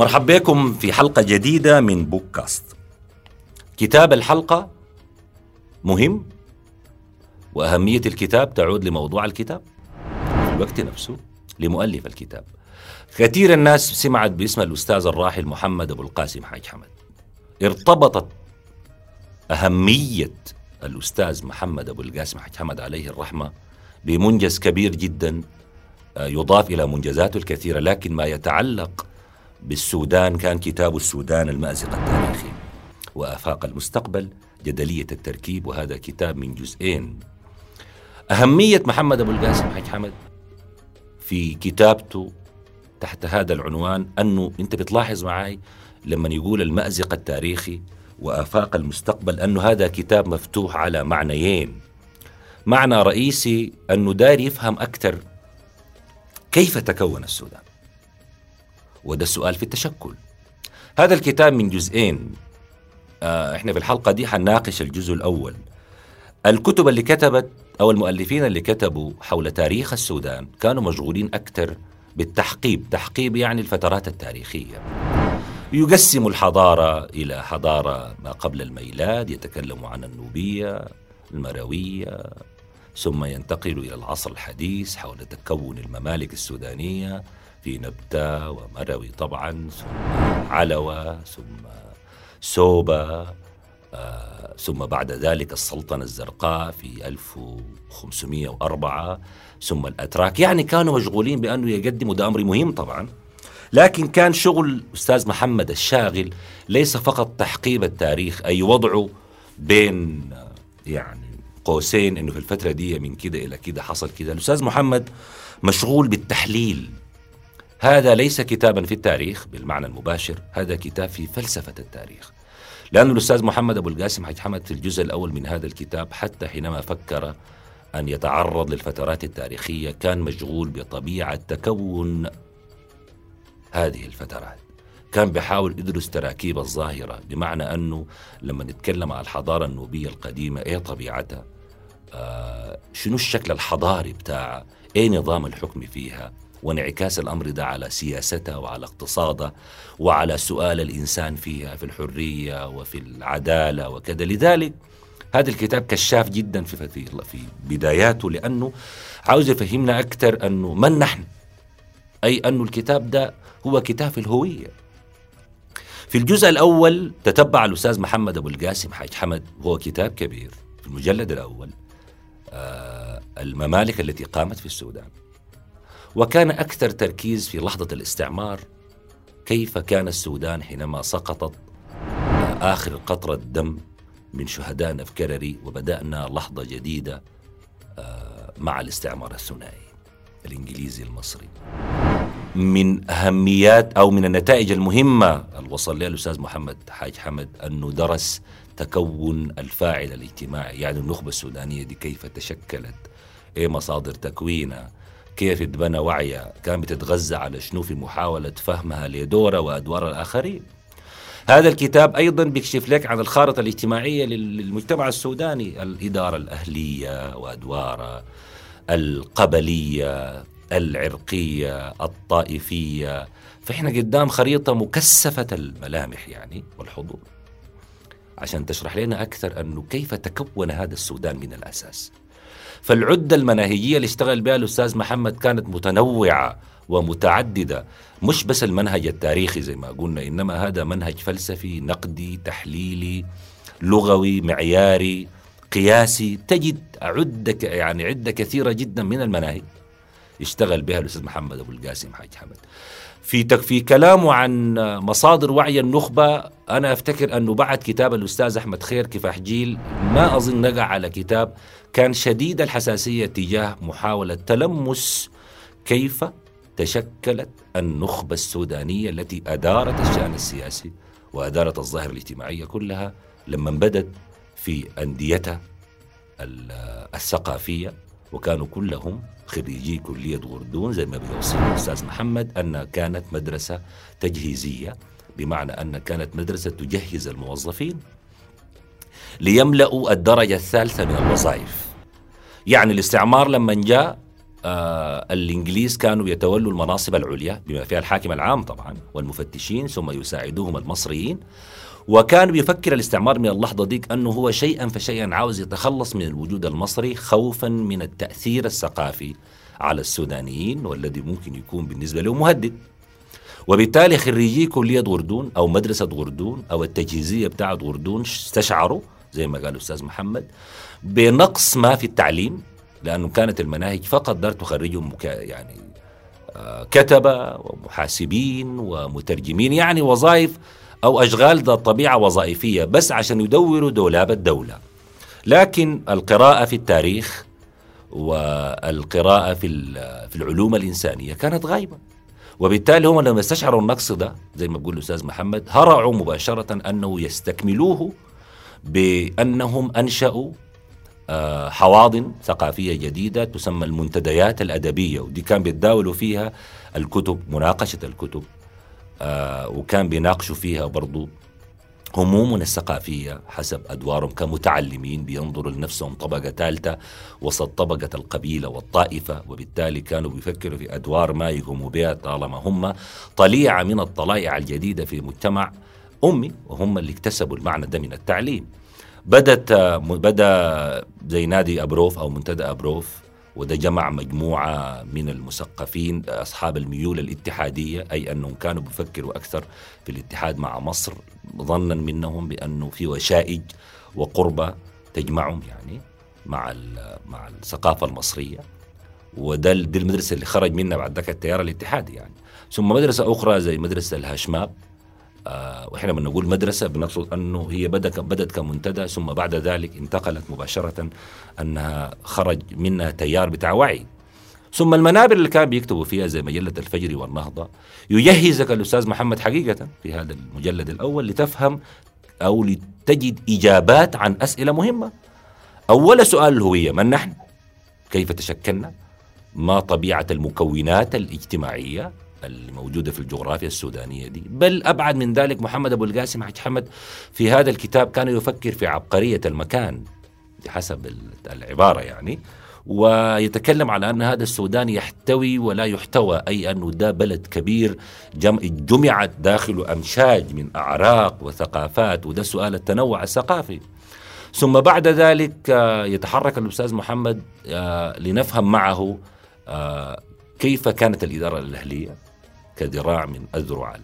مرحبا بكم في حلقة جديدة من بودكاست كتاب الحلقة مهم وأهمية الكتاب تعود لموضوع الكتاب. في الوقت نفسه لمؤلف الكتاب. كثير الناس سمعت باسم الأستاذ الراحل محمد أبو القاسم حاج حمد. ارتبطت أهمية الأستاذ محمد أبو القاسم حاج حمد عليه الرحمة بمنجز كبير جدا آه، يضاف إلى منجزاته الكثيرة لكن ما يتعلق بالسودان كان كتاب السودان المأزق التاريخي وآفاق المستقبل جدلية التركيب وهذا كتاب من جزئين. أهمية محمد أبو القاسم حاج حمد في كتابته تحت هذا العنوان أنه أنت بتلاحظ معي لما يقول المأزق التاريخي وآفاق المستقبل أنه هذا كتاب مفتوح على معنيين. معنى رئيسي أنه داير يفهم أكثر كيف تكون السودان. وده السؤال في التشكل. هذا الكتاب من جزئين. آه إحنا في الحلقة دي حنناقش الجزء الأول. الكتب اللي كتبت أو المؤلفين اللي كتبوا حول تاريخ السودان كانوا مشغولين أكثر بالتحقيب. تحقيب يعني الفترات التاريخية. يقسم الحضارة إلى حضارة ما قبل الميلاد يتكلم عن النوبية المروية ثم ينتقل إلى العصر الحديث حول تكون الممالك السودانية في نبتة ومروي طبعا ثم علوة ثم سوبا آه ثم بعد ذلك السلطنة الزرقاء في 1504 ثم الأتراك. يعني كانوا مشغولين بأنه يقدموا ده أمر مهم طبعا. لكن كان شغل أستاذ محمد الشاغل ليس فقط تحقيب التاريخ أي وضعه بين يعني قوسين إنه في الفترة دي من كده إلى كده حصل كده. الأستاذ محمد مشغول بالتحليل. هذا ليس كتابا في التاريخ بالمعنى المباشر هذا كتاب في فلسفة التاريخ. لأن الأستاذ محمد أبو القاسم حج حمد في الجزء الأول من هذا الكتاب حتى حينما فكر أن يتعرض للفترات التاريخية كان مشغول بطبيعة تكون هذه الفترات. كان بيحاول يدرس تراكيب الظاهرة بمعنى أنه لما نتكلم عن الحضارة النوبية القديمة إيه طبيعتها؟ آه شنو الشكل الحضاري بتاعها إيه نظام الحكم فيها؟ وانعكاس الأمر ده على سياستها وعلى اقتصادها وعلى سؤال الإنسان فيها في الحرية وفي العدالة وكذا. لذلك هذا الكتاب كشاف جدا في في في بداياته لأنه عاوز يفهمنا أكثر أنه من نحن؟ أي انه الكتاب ده هو كتاب الهوية. في الجزء الأول تتبع الأستاذ محمد أبو القاسم حاج حمد وهو كتاب كبير في المجلد الأول آه الممالك التي قامت في السودان. وكان أكثر تركيز في لحظة الاستعمار كيف كان السودان حينما سقطت آخر قطرة دم من شهدائنا في وبدأنا لحظة جديدة آه مع الاستعمار الثنائي الإنجليزي المصري. من أهميات أو من النتائج المهمة اللي وصل لها الأستاذ محمد حاج حمد أنه درس تكون الفاعل الاجتماعي يعني النخبة السودانية دي كيف تشكلت إيه مصادر تكوينها كيف اتبنى وعيها كان بتتغذى على شنو في محاولة فهمها لدورها وأدوار الآخرين. هذا الكتاب أيضا بيكشف لك عن الخارطة الاجتماعية للمجتمع السوداني الإدارة الأهلية وأدوارها القبلية العرقية الطائفية. فإحنا قدام خريطة مكثفة الملامح يعني والحضور. عشان تشرح لنا أكثر أنه كيف تكون هذا السودان من الأساس. فالعدة المناهجية اللي اشتغل بها الأستاذ محمد كانت متنوعة ومتعددة مش بس المنهج التاريخي زي ما قلنا إنما هذا منهج فلسفي نقدي تحليلي لغوي معياري قياسي تجد عدة يعني عدة كثيرة جدا من المناهج. اشتغل بها الأستاذ محمد أبو القاسم حاج حمد. في في كلامه عن مصادر وعي النخبة أنا أفتكر أنه بعد كتاب الأستاذ أحمد خير كفاح جيل ما أظن نقع على كتاب كان شديد الحساسية تجاه محاولة تلمس كيف تشكلت النخبة السودانية التي أدارت الشأن السياسي وأدارت الظاهرة الاجتماعية كلها لما بدت في أنديتها الثقافية. وكانوا كلهم خريجي كلية غردون زي ما بيوصف الأستاذ محمد أنها كانت مدرسة تجهيزية بمعنى أن كانت مدرسة تجهز الموظفين ليملأوا الدرجة الثالثة من الوظائف. يعني الاستعمار لما جاء آه الإنجليز كانوا يتولوا المناصب العليا بما فيها الحاكم العام طبعا والمفتشين ثم يساعدوهم المصريين وكان بيفكر الاستعمار من اللحظة ديك أنه هو شيئا فشيئا عاوز يتخلص من الوجود المصري خوفا من التأثير الثقافي على السودانيين والذي ممكن يكون بالنسبة له مهدد. وبالتالي خريجي كلية غردون أو مدرسة غردون أو التجهيزية بتاعة غردون استشعروا زي ما قال الأستاذ محمد بنقص ما في التعليم لأنه كانت المناهج فقط دار تخرجهم يعني آه، كتبة ومحاسبين ومترجمين يعني وظائف أو أشغال ذات طبيعة وظائفية بس عشان يدوروا دولاب الدولة. لكن القراءة في التاريخ والقراءة في في العلوم الإنسانية كانت غايبة. وبالتالي هم لما استشعروا النقص ده زي ما بيقول الأستاذ محمد هرعوا مباشرة أنه يستكملوه بأنهم أنشأوا آه، حواضن ثقافية جديدة تسمى المنتديات الأدبية ودي كان بيتداولوا فيها الكتب مناقشة الكتب. وكان بيناقشوا فيها برضو همومنا الثقافية حسب أدوارهم كمتعلمين بينظروا لنفسهم طبقة ثالثة وسط طبقة القبيلة والطائفة وبالتالي كانوا بيفكروا في أدوار ما يقوموا بها طالما هم طليعة من الطلائع الجديدة في مجتمع أمي وهم اللي اكتسبوا المعنى ده من التعليم. بدت بدأ زي نادي أبروف أو منتدى أبروف وده جمع مجموعة من المثقفين أصحاب الميول الاتحادية أي أنهم كانوا بيفكروا أكثر في الاتحاد مع مصر ظنا منهم بأنه في وشائج وقربة تجمعهم يعني مع مع الثقافة المصرية. وده دي المدرسة اللي خرج منها بعد ذاك التيار الاتحادي يعني. ثم مدرسة أخرى زي مدرسة الهاشماب آه وإحنا لما نقول مدرسة بنقصد أنه هي بدت بدت كمنتدى ثم بعد ذلك انتقلت مباشرة أنها خرج منها تيار بتاع وعي ثم المنابر اللي كان بيكتبوا فيها زي مجلة الفجر والنهضة يجهزك الأستاذ محمد حقيقة في هذا المجلد الأول لتفهم أو لتجد إجابات عن أسئلة مهمة أول سؤال الهويه من نحن؟ كيف تشكلنا؟ ما طبيعة المكونات الاجتماعية الموجودة في الجغرافيا السودانية دي. بل أبعد من ذلك محمد أبو القاسم حج حمد في هذا الكتاب كان يفكر في عبقرية المكان بحسب العبارة يعني ويتكلم على أن هذا السودان يحتوي ولا يحتوى أي أنه ده بلد كبير جمعت داخله أمشاج من أعراق وثقافات وده سؤال التنوع الثقافي. ثم بعد ذلك آه، يتحرك الأستاذ محمد آه، لنفهم معه آه، كيف كانت الإدارة الأهلية. كذراع من أذرع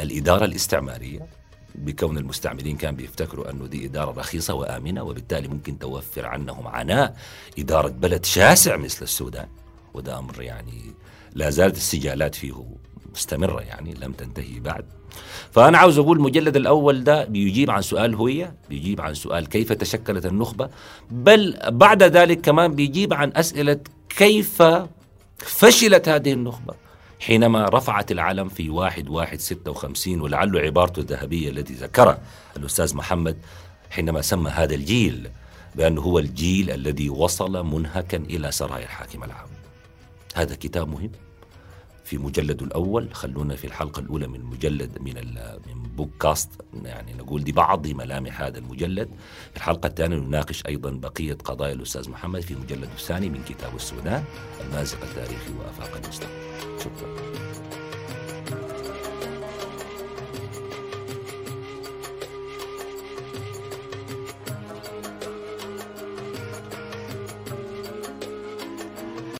الإدارة الاستعمارية بكون المستعمرين كان بيفتكروا أنه دي إدارة رخيصة وآمنة وبالتالي ممكن توفر عنهم عناء. إدارة بلد شاسع مثل السودان وده أمر يعني لا زالت السجالات فيه مستمرة يعني لم تنتهي بعد. فأنا عاوز أقول المجلد الأول ده بيجيب عن سؤال هوية بيجيب عن سؤال كيف تشكلت النخبة بل بعد ذلك كمان بيجيب عن أسئلة كيف فشلت هذه النخبة. حينما رفعت العلم في واحد واحد ستة وخمسين ولعله عبارته الذهبية التي ذكرها الأستاذ محمد حينما سمى هذا الجيل بأنه هو الجيل الذي وصل منهكا إلى سرايا الحاكم العام. هذا كتاب مهم؟ في مجلده الأول خلونا في الحلقة الأولى من مجلد من من بوك كاست يعني نقول دي بعض ملامح هذا المجلد. في الحلقة الثانية نناقش أيضا بقية قضايا الأستاذ محمد في مجلد الثاني من كتاب السودان المازق التاريخي وآفاق المستقبل شكرا.